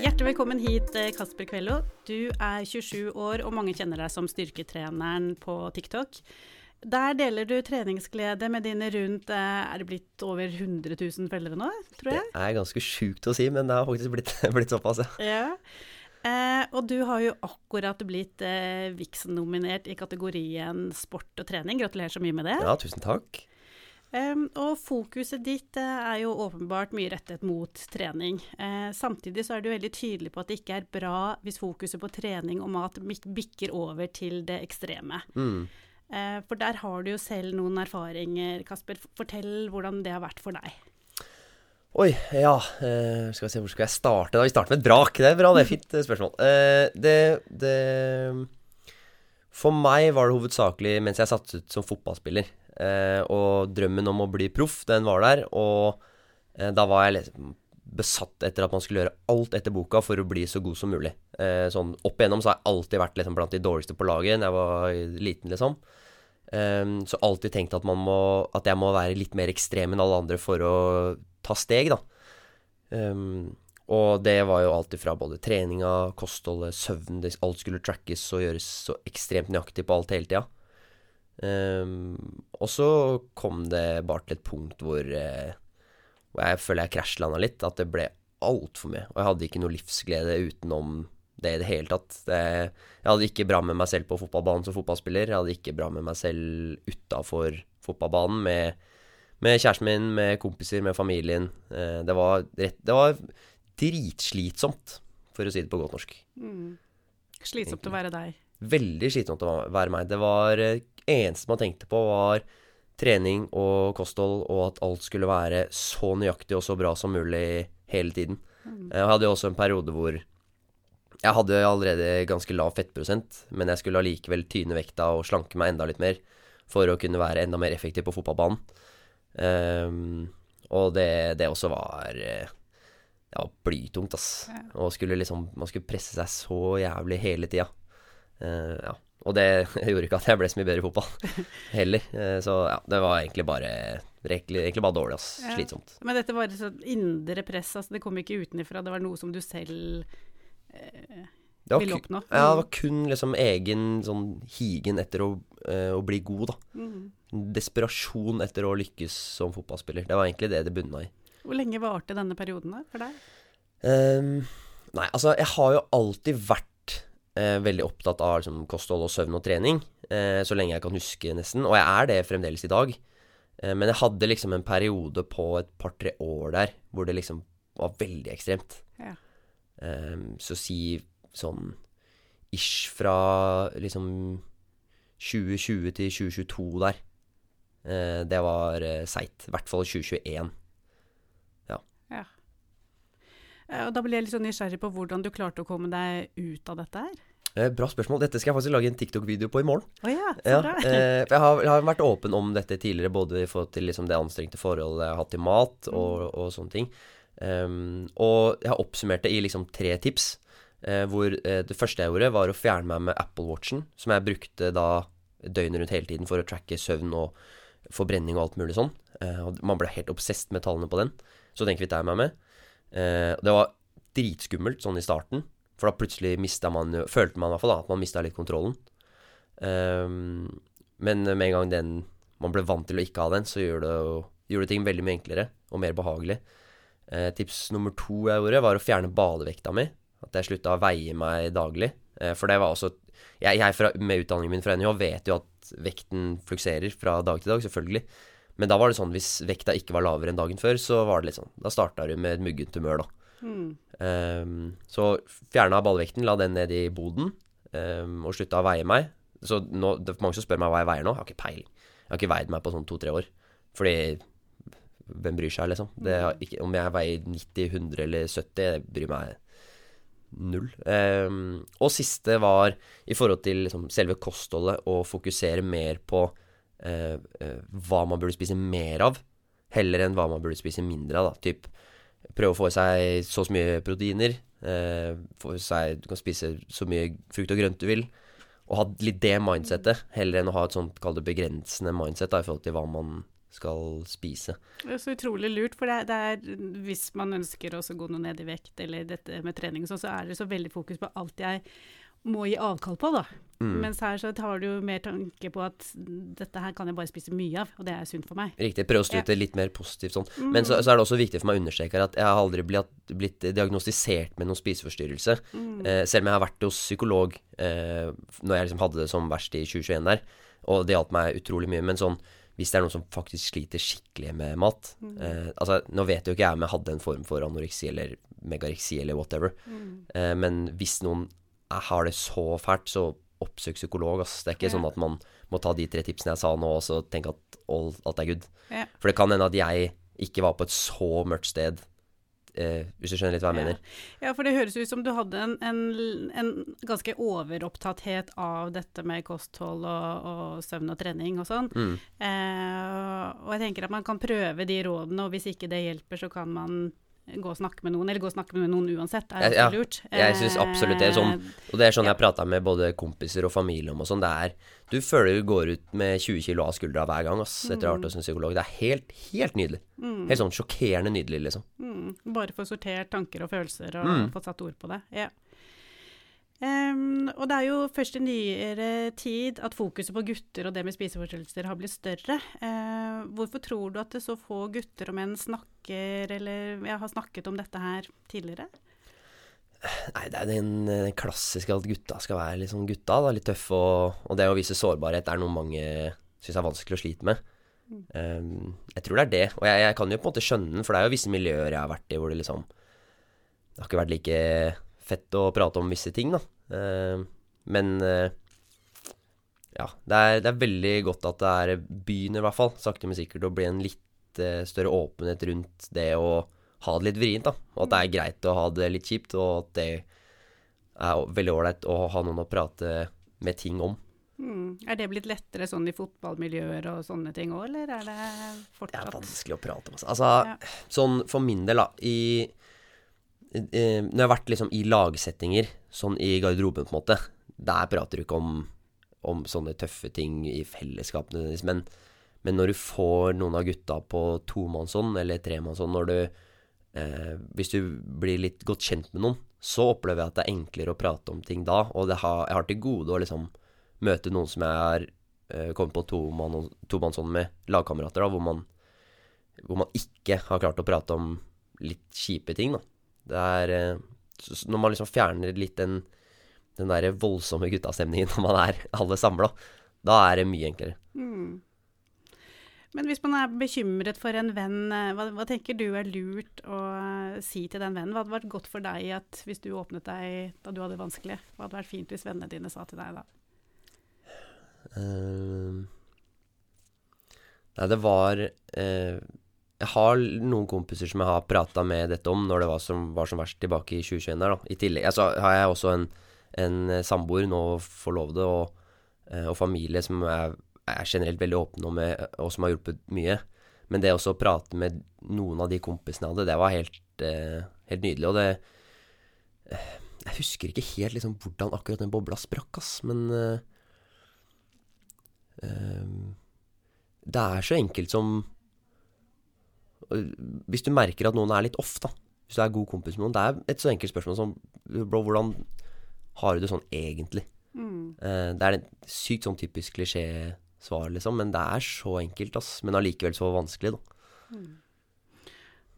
Hjertelig velkommen hit, eh, Kasper Kvello. Du er 27 år, og mange kjenner deg som styrketreneren på TikTok. Der deler du treningsglede med dine rundt eh, Er det blitt over 100 000 følgere nå, tror jeg? Det er ganske sjukt å si, men det har faktisk blitt, blitt såpass, ja. ja. Eh, og du har jo akkurat blitt eh, Vixen-nominert i kategorien sport og trening. Gratulerer så mye med det. Ja, tusen takk. Um, og fokuset ditt uh, er jo åpenbart mye rettet mot trening. Uh, samtidig så er du veldig tydelig på at det ikke er bra hvis fokuset på trening og mat bikker over til det ekstreme. Mm. Uh, for der har du jo selv noen erfaringer, Kasper. Fortell hvordan det har vært for deg. Oi, ja Skal vi se, hvor skal jeg starte? da? Vi starter med et brak. Det er bra, det er fint spørsmål. det, det For meg var det hovedsakelig mens jeg satt ut som fotballspiller. Eh, og drømmen om å bli proff, den var der. Og eh, da var jeg besatt etter at man skulle gjøre alt etter boka for å bli så god som mulig. Eh, sånn Opp igjennom så har jeg alltid vært liksom, blant de dårligste på laget da jeg var liten, liksom. Um, så alltid tenkt at, må, at, jeg må være litt mer ekstrem enn alle andre for å ta steg, da. Um, og det var jo alltid fra både treninga, kostholdet, søvn Alt skulle trackes og gjøres så ekstremt nøyaktig på alt hele tida. Um, og så kom det bare til et punkt hvor, uh, hvor jeg føler jeg krasjlanda litt. At det ble altfor mye. Og jeg hadde ikke noe livsglede utenom det i det hele tatt. Det, jeg hadde ikke bra med meg selv på fotballbanen som fotballspiller. Jeg hadde ikke bra med meg selv utafor fotballbanen med, med, kjæresten min, med kompiser, med familien. Uh, det, var rett, det var dritslitsomt, for å si det på godt norsk. Mm. Slitsomt å være deg? Veldig slitsomt å være meg. Det var uh, eneste man tenkte på, var trening og kosthold, og at alt skulle være så nøyaktig og så bra som mulig hele tiden. Mm. Jeg hadde jo også en periode hvor jeg hadde allerede ganske lav fettprosent, men jeg skulle allikevel tyne vekta og slanke meg enda litt mer for å kunne være enda mer effektiv på fotballbanen. Um, og det, det, også var Det var blytungt, ass. Ja. Og skulle liksom, man skulle presse seg så jævlig hele tida. Uh, ja. Og det gjorde ikke at jeg ble så mye bedre i fotball heller. Eh, så ja, det var egentlig bare, egentlig, bare dårlig, ass. Ja. Slitsomt. Men dette var et sånt indre press, altså det kom ikke utenfra, det var noe som du selv eh, ville oppnå? Ja, det var kun liksom egen sånn higen etter å, eh, å bli god, da. Mm. Desperasjon etter å lykkes som fotballspiller. Det var egentlig det det bunna i. Hvor lenge varte denne perioden da, for deg? Um, nei, altså jeg har jo alltid vært eh, veldig opptatt av liksom, kosthold og søvn og trening, eh, så lenge jeg kan huske, nesten. Og jeg er det fremdeles i dag. Eh, men jeg hadde liksom en periode på et par-tre år der hvor det liksom var veldig ekstremt. Ja. Ehm, så si sånn ish fra liksom 2020 til 2022 der. Eh, det var eh, seigt. I hvert fall 2021. Ja. ja. Eh, og da ble jeg litt sånn nysgjerrig på hvordan du klarte å komme deg ut av dette her. Eh, bra spørsmål. Dette skal jeg faktisk lage en TikTok-video på i morgen. Oh ja, så bra. Ja, eh, jeg, har, jeg, har, vært åpen om dette tidligere, både i forhold til liksom det anstrengte forholdet jeg har hatt til mat og, mm. og sånne ting. Um, og jeg har oppsummert det i liksom tre tips. Uh, hvor uh, det første jeg gjorde, var å fjerne meg med Apple Watchen, som jeg brukte da døgnet rundt hele tiden for å tracke søvn og forbrenning og alt mulig sånn. Uh, man ble helt obsesst med tallene på den, så den kvitta jeg meg med. Det var dritskummelt sånn i starten. For da plutselig mista man Følte man i hvert fall da, at man mista litt kontrollen. Eh, men med en gang den man ble vant til å ikke ha den, så gjør det, gjør det ting veldig mye enklere og mer behagelig. Eh, tips nummer to jeg gjorde, var å fjerne badevekta mi. At jeg slutta å veie meg daglig. Uh, for det var også Jeg, jeg fra, med utdanningen min fra NHH vet jo at vekten flukserer fra dag til dag, selvfølgelig. Men da var det sånn hvis vekta ikke var lavere enn dagen før, så var det litt sånn Da starta du med et muggent humør, da. Mm. Um, så fjerna ballvekten, la den ned i boden, um, og slutta å veie meg. Så nå, det er mange som spør meg hva jeg veier nå. Jeg har ikke peiling. Jeg har ikke veid meg på sånn to-tre år. Fordi hvem bryr seg, liksom? Ikke, om jeg veier 90, 100 eller 70, det bryr meg null. Um, og siste var i forhold til liksom, selve kostholdet å fokusere mer på uh, uh, hva man burde spise mer av, heller enn hva man burde spise mindre av. da, typ prøve å få i seg så så mye proteiner. Eh, få i seg, du kan spise så mye frukt og grønt du vil. Og ha litt det mindsettet, heller enn å ha et sånt kall det begrensende mindset da, i forhold til hva man skal spise. Det er så utrolig lurt, for det er, det er hvis man ønsker å gå noe ned i vekt, eller dette med trening og sånn, så er det så veldig fokus på alt jeg må gi avkall på, da. Mm. Mens her så tar du jo mer tanke på at dette her kan jeg bare spise mye av, og det er sunt for meg. Riktig. Prøv å snu det litt mer positivt sånn. Mm. Men så, så er det også viktig for meg å understreke at jeg har aldri blitt, blitt diagnostisert med noen spiseforstyrrelse. Mm. Eh, selv om jeg har vært hos psykolog eh, når jeg liksom hadde det som verst i 2021 der, og det hjalp meg utrolig mye. Men sånn hvis det er noen som faktisk sliter skikkelig med mat Mm. eh, Altså, nå vet jo ikke jeg om jeg hadde en form for anoreksi eller megareksi eller whatever, Mm. eh, men hvis noen er, har det så fælt, så oppsøk psykolog, Altså. Det er ikke Ja. sånn at man må ta de tre tipsene jeg sa nå, og så tenke at all, alt er good. Ja. For det kan hende at jeg ikke var på et så mørkt sted, eh, hvis du skjønner litt hva jeg Ja. mener. Ja, for det høres ut som du hadde en, en, en ganske overopptatthet av dette med kosthold og, og søvn og trening og sånn. Mm. Eh, og jeg tenker at man kan prøve de rådene, og hvis ikke det hjelper, så kan man gå og snakke med noen, eller gå og snakke med noen uansett, er Ja, lurt. jeg synes absolutt det sånn. Eh, Og det er sånn jeg prata med både kompiser og familie om og sånn. Det er Du føler du går ut med 20 kilo av skuldra hver gang, ass, etter å ha vært hos en psykolog. Det er helt, helt nydelig. Helt sånn sjokkerende nydelig, liksom. Mm, bare få sortert tanker og følelser og Mm. fått satt ord på det. Ja. Em, og det er jo først i nyere tid at fokuset på gutter og det med spiseforstyrrelser har blitt større. Uh, hvorfor tror du at så få gutter og menn snakker eller ja, har snakket om dette her tidligere? Nei, det er den, den klassiske at gutta skal være litt sånn gutta, da, litt tøffe, og, og det å vise sårbarhet er noe mange syns er vanskelig å slite med. Um, jeg tror det er det, og jeg, jeg kan jo på en måte skjønne den, for det er jo visse miljøer jeg har vært i hvor det liksom Det har ikke vært like fett å prate om visse ting, da. Um, men uh, ja, det er, det er veldig godt at det er begynner, i hvert fall, sakte, men sikkert, å bli en litt uh, større åpenhet rundt det å ha det litt vrient, da. Og at det er greit å ha det litt kjipt, og at det er veldig ålreit å ha noen å prate med ting om. Mm. Er det blitt lettere sånn i fotballmiljøer og sånne ting òg, eller er det Det er fortsatt vanskelig å prate om. Altså, altså Ja. sånn for min del, da i, i, Når jeg har vært liksom i lagsettinger, sånn i garderoben, på en måte, der prater du ikke om, om sånne tøffe ting i fellesskap men, men når du får noen av gutta på tomannshånd eller tremannshånd, når du eh, Hvis du blir litt godt kjent med noen, så opplever jeg at det er enklere å prate om ting da, og har, jeg har til gode å liksom møte noen som jeg har eh, kommet på tomann- tomannshånd med lagkamerater, da, hvor hvor man ikke har klart å prate om litt kjipe ting, da. Det er eh, Når man liksom fjerner litt den, den der voldsomme guttastemningen når man er alle samla, da er det mye enklere. Mm. Men hvis man er bekymret for en venn, eh, hva, hva tenker du er lurt å eh, si til den vennen? Hva hadde vært godt for deg at hvis du åpnet deg da du hadde det vanskelig? Hva hadde vært fint hvis vennene dine sa til deg da? Uh, nei, det var eh, Jeg har noen kompiser som jeg har prata med dette om når det var som, var som verst tilbake i 2021 der, da. I tillegg altså, har jeg også en, en eh, samboer, nå forlovede, og, eh, og familie som jeg er generelt veldig åpne om, med, og som har hjulpet mye. Men det også å prate med noen av de kompisene jeg hadde, det var helt, eh, helt nydelig. Og det eh, Jeg husker ikke helt liksom hvordan akkurat den bobla sprakk, ass, men eh, Ehm, det er så enkelt som Hvis du merker at noen er litt off, da. Hvis du er god kompis med noen. Det er et så enkelt spørsmål som Bro, hvordan har du det sånn egentlig? Mm. Eh, det er et sykt sånn typisk klisjésvar, liksom. Men det er så enkelt, ass. Men allikevel så vanskelig, da.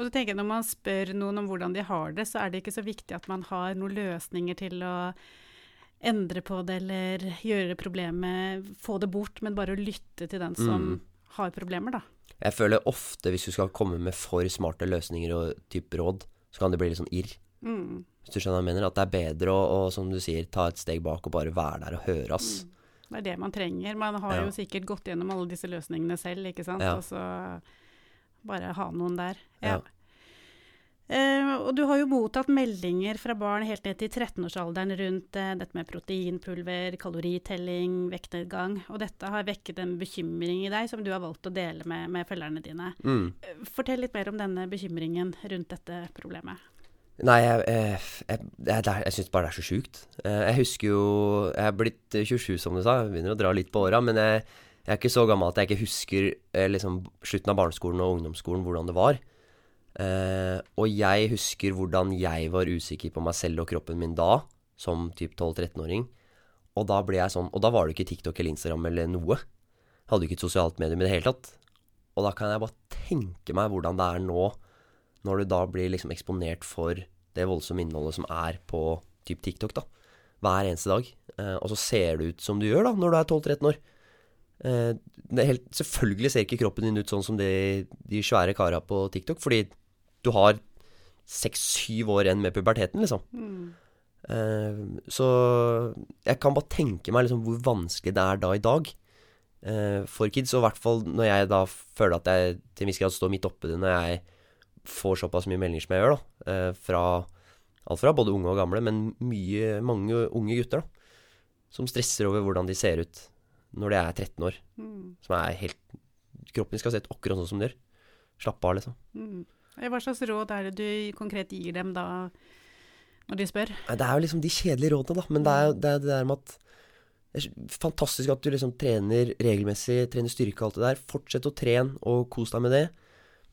Og så tenker jeg Når man spør noen om hvordan de har det, så er det ikke så viktig at man har noen løsninger til å endre på det eller gjøre problemet Få det bort, men bare å lytte til den som Mm. har problemer, da. Jeg føler ofte hvis du skal komme med for smarte løsninger og type råd, så kan det bli litt sånn irr. Mm. Hvis du skjønner hva jeg mener? At det er bedre å, å, som du sier, ta et steg bak og bare være der og høre, ass. Det er det man trenger. Man har Ja. jo sikkert gått gjennom alle disse løsningene selv, ikke sant. Ja. Og så bare ha noen der. Ja. Ja. Eh, og du har jo mottatt meldinger fra barn helt ned til 13-årsalderen rundt uh, dette med proteinpulver, kaloritelling, vektnedgang. Og dette har vekket en bekymring i deg som du har valgt å dele med, med følgerne dine. Mm. Uh, Fortell litt mer om denne bekymringen rundt dette problemet. Nei, jeg, jeg, jeg, jeg, syns bare det er så sjukt. Jeg husker jo Jeg er blitt eh, 27, som du sa. Jeg begynner å dra litt på åra. Men jeg, er ikke så gammel at jeg ikke husker liksom slutten av barneskolen og ungdomsskolen, hvordan det var. Eh, og jeg husker hvordan jeg var usikker på meg selv og kroppen min da, som typ 12-13-åring. Og da ble jeg sånn Og da var det ikke TikTok eller Instagram eller noe. Hadde jo ikke et sosialt medium i det hele tatt. Og da kan jeg bare tenke meg hvordan det er nå, når du da blir liksom eksponert for det voldsomme innholdet som er på typ TikTok, da. Hver eneste dag. Uh, og så ser det ut som du gjør da, når du er 12-13 år. Eh, det helt, selvfølgelig ser ikke kroppen din ut sånn som de, de svære kara på TikTok, fordi du har seks-syv år igjen med puberteten, liksom. Eh, så jeg kan bare tenke meg liksom hvor vanskelig det er da i dag eh, for kids. Og i hvert fall når jeg da føler at jeg til en viss grad står midt oppi det når jeg får såpass mye meldinger som jeg gjør, da. Eh, fra alt fra både unge og gamle, men mye, mange unge gutter, da. Som stresser over hvordan de ser ut når de er 13 år. Mm. Som er helt Kroppen skal se ut akkurat sånn som den gjør. Slapp av, liksom. Mm. Hva slags råd er det du konkret gir dem da, når de spør? Det er jo liksom de kjedelige rådene, da. Men det er jo det, er det der med at det er fantastisk at du liksom trener regelmessig, trener styrke og alt det der. Fortsett å trene og kos deg med det.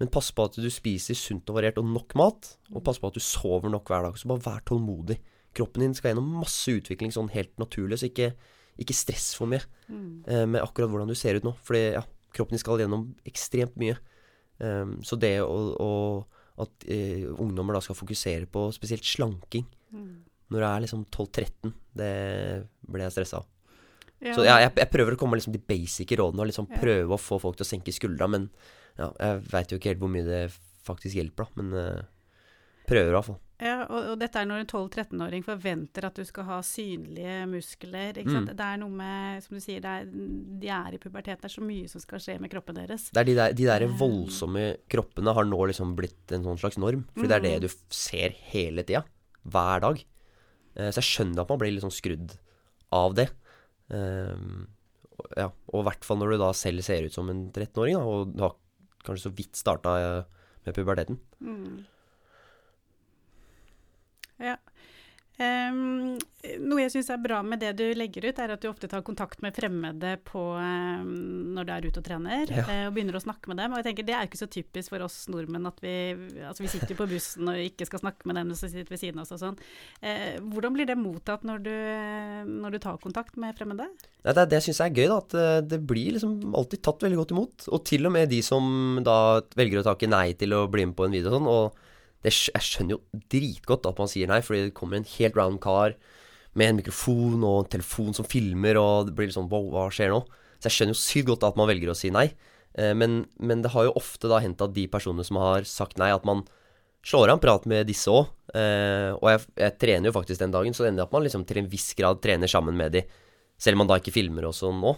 Men pass på at du spiser sunt og variert og nok mat. Og pass på at du sover nok hver dag. Så bare vær tålmodig. Kroppen din skal gjennom masse utvikling sånn helt naturlig, så ikke, ikke stress for mye Mm. eh, med akkurat hvordan du ser ut nå. Fordi ja, kroppen din skal gjennom ekstremt mye. Um, så det å, å at uh, ungdommer da skal fokusere på spesielt slanking Mm. når det er liksom 12-13, det ble jeg stressa av. Ja, Så ja, jeg, jeg prøver å komme med liksom de basic rådene og liksom Ja. prøve å få folk til å senke skuldra, men ja, jeg veit jo ikke helt hvor mye det faktisk hjelper, da. Men uh, prøver i hvert fall. Ja, og, og dette er når en 12-13-åring forventer at du skal ha synlige muskler. Ikke? Mm. Det er noe med, som du sier, det er, de er i pubertet. Det er så mye som skal skje med kroppen deres. Det er de der, de der Eh. voldsomme kroppene har nå liksom blitt en sånn slags norm. Fordi det er det Mm. du ser hele tida. Hver dag. Eh, så jeg skjønner at man blir litt sånn skrudd av det. Og- ja, og i hvert fall når du da selv ser ut som en 13-åring, og du har kanskje så vidt starta med puberteten. Mm. Ja. Um, noe jeg syns er bra med det du legger ut, er at du ofte tar kontakt med fremmede på, um, når du er ute og trener, Ja. uh, og begynner å snakke med dem. Og jeg tenker Det er ikke så typisk for oss nordmenn at vi altså vi sitter på bussen og ikke skal snakke med dem som sitter ved siden av oss og sånn. Uh, hvordan blir det mottatt når du, når du tar kontakt med fremmede? Nei, det er det jeg syns er gøy, da. At eh, det blir liksom alltid tatt veldig godt imot. Og til og med de som da velger å takke nei til å bli med på en video og sånn. Og det, jeg skjønner jo dritgodt at man sier nei, fordi det kommer en helt round car med en mikrofon og en telefon som filmer, og det blir litt sånn wow, hva skjer nå? Så jeg skjønner jo sykt godt at man velger å si nei. Eh, Men, men det har jo ofte da hendt at de personene som har sagt nei, at man slår av en prat med disse òg. Og jeg, jeg trener jo faktisk den dagen, så det ender at man liksom til en viss grad trener sammen med de. Selv om man da ikke filmer og sånn nå.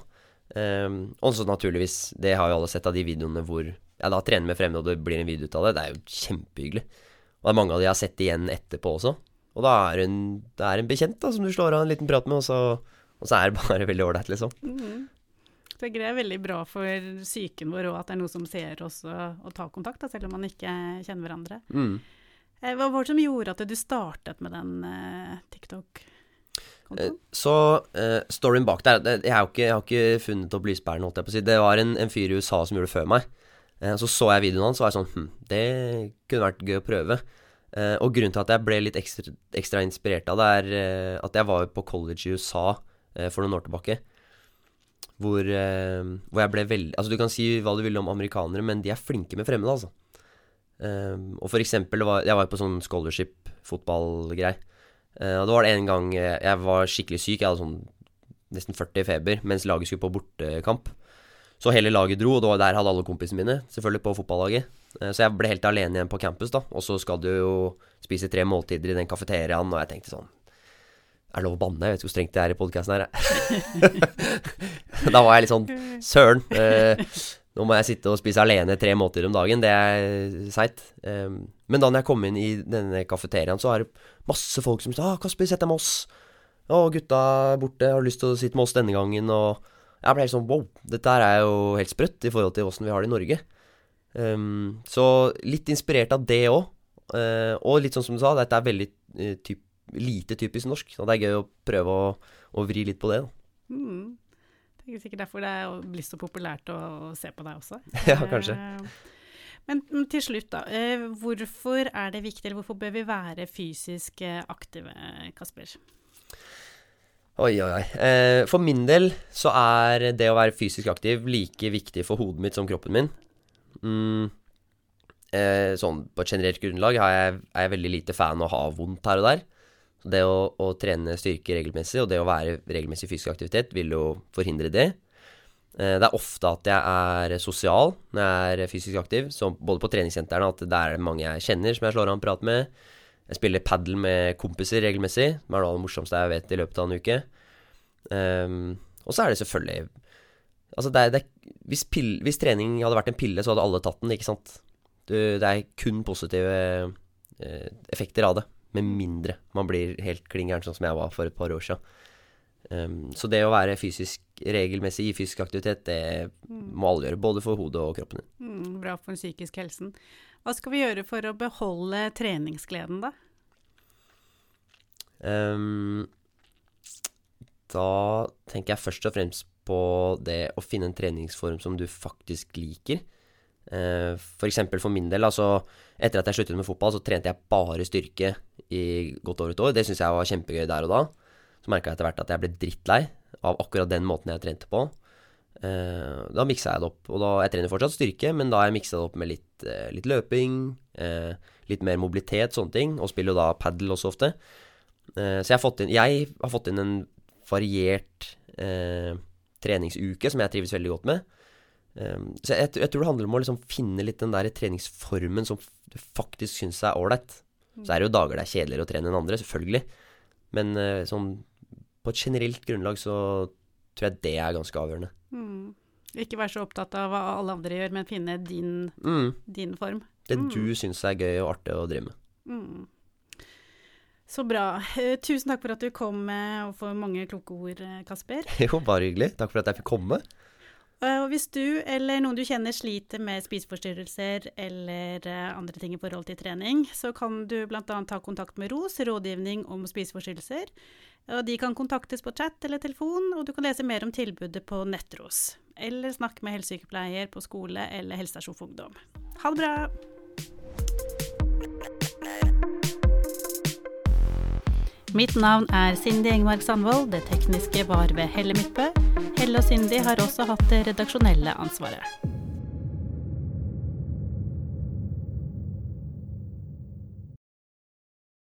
Um, og så naturligvis, det har jo alle sett av de videoene hvor jeg da trener med fremmede, og det blir en video ut av det. Det er jo kjempehyggelig. Og det er mange av de jeg har sett igjen etterpå også. Og da er en, det er en bekjent da, som du slår av en liten prat med, og så, og så er det bare veldig ålreit, liksom. Mm. Tenker det er veldig bra for psyken vår òg at det er noen som ser oss og, og tar kontakt, da, selv om man ikke kjenner hverandre. Mm. Eh, Hva var det som gjorde at du startet med den eh, Eh, TikTok-kontoen? Så eh, storyen bak der jeg, ikke, jeg har ikke funnet opp lysbærene, holdt jeg på å si. Det var en, en fyr i USA som gjorde det før meg. Eh, så så jeg videoen hans og var sånn Hm, det kunne vært gøy å prøve. Eh, og grunnen til at jeg ble litt ekstra, ekstra inspirert av det, er eh, at jeg var på college i USA for noen år tilbake. Hvor, hvor jeg ble veldig Altså, du kan si hva du vil om amerikanere, men de er flinke med fremmede, altså. Og for eksempel, jeg var på sånn scholarship-fotballgreie. Og da var det en gang jeg var skikkelig syk, jeg hadde sånn nesten 40 i feber, mens laget skulle på bortekamp. Så hele laget dro, og der hadde alle kompisene mine, selvfølgelig på fotballaget. Eh, Så jeg ble helt alene igjen på campus, da. Og så skal du jo spise tre måltider i den kafeteriaen, og jeg tenkte sånn Er det lov å banne? Jeg vet ikke hvor strengt det er i podkasten her, jeg. da var jeg litt sånn Søren. Eh, nå må jeg sitte og spise alene tre måltider om dagen. Det er seigt. Eh, men da jeg kom inn i denne kafeteriaen, så er det masse folk som sier ah, 'Kasper, sett deg med oss'. 'Å, gutta er borte, har lyst til å sitte med oss denne gangen?' Og jeg ble helt sånn wow, dette her er jo helt sprøtt i forhold til åssen vi har det i Norge. Um, så litt inspirert av det òg. og litt sånn som du sa, dette er veldig eh, typ, lite typisk norsk. Så det er gøy å prøve å, å vri litt på det. Da. Mm. Det er sikkert derfor det er blitt så populært å, å se på deg også. Ja, kanskje. Eh, men til slutt, da. Eh, hvorfor er det viktig, eller hvorfor bør vi være fysisk eh, aktive, Kasper? Oi, oi, oi. Eh, for min del så er det å være fysisk aktiv like viktig for hodet mitt som kroppen min. Mm, eh, sånn på et generelt grunnlag er jeg, veldig lite fan av å ha vondt her og der. Det å, å, trene styrke regelmessig, og det å være regelmessig fysisk aktivitet, vil jo forhindre det. Eh, det er ofte at jeg er sosial når jeg er fysisk aktiv, både på treningssentrene at det er mange jeg kjenner som jeg slår an prat med. Jeg spiller padel med kompiser regelmessig, Det er noe av det morsomste jeg vet i løpet av en uke. Um, og så er det selvfølgelig Altså, det er, det er, hvis, pill, hvis, trening hadde vært en pille, så hadde alle tatt den, ikke sant? Du, det er kun positive eh, effekter av det. Med mindre man blir helt klin gæren, sånn som jeg var for et par år siden. Um, så det å være fysisk regelmessig i fysisk aktivitet, det må alle gjøre. Både for hodet og kroppen din. Mm, bra for den psykiske helsen. Hva skal vi gjøre for å beholde treningsgleden, da? Um, da tenker jeg først og fremst på det å finne en treningsform som du faktisk liker. Uh, for eksempel for min del, altså etter at jeg sluttet med fotball, så trente jeg bare styrke i godt over et år. Det syntes jeg var kjempegøy der og da. Så merka jeg etter hvert at jeg ble drittlei av akkurat den måten jeg trente på. Uh, da miksa jeg det opp. Og da, jeg trener fortsatt styrke, men da har jeg miksa det opp med litt, uh, litt løping, uh, litt mer mobilitet, sånne ting. Og spiller jo da padel også ofte. så jeg har, fått inn, jeg har fått inn en variert treningsuke som jeg trives veldig godt med. så jeg, jeg, tror det handler om å liksom finne litt den der treningsformen som du faktisk syns er ålreit. Så er det jo dager det er kjedeligere å trene enn andre, selvfølgelig. Men sånn på et generelt grunnlag så tror jeg det er ganske avgjørende. Mm. Ikke være så opptatt av hva alle andre gjør, men finne din, mm. din form. Det mm. du syns er gøy og artig å drive med. Mm. Så bra. Uh, tusen takk for at du kom med og for mange kloke ord, eh, Kasper. Jo, bare hyggelig. Takk for at jeg fikk komme. Uh, og hvis du eller noen du kjenner sliter med spiseforstyrrelser eller uh, andre ting i forhold til trening, så kan du bl.a. ta kontakt med ROS, rådgivning om spiseforstyrrelser. Og de kan kontaktes på chat eller telefon, og du kan lese mer om tilbudet på Nettros. Eller snakke med helsesykepleier på skole eller helsestasjon for ungdom. Ha det bra! Mitt navn er Cindy Engmark Sandvold. Det tekniske var ved Helle Midtbø. Helle og Cindy har også hatt det redaksjonelle ansvaret.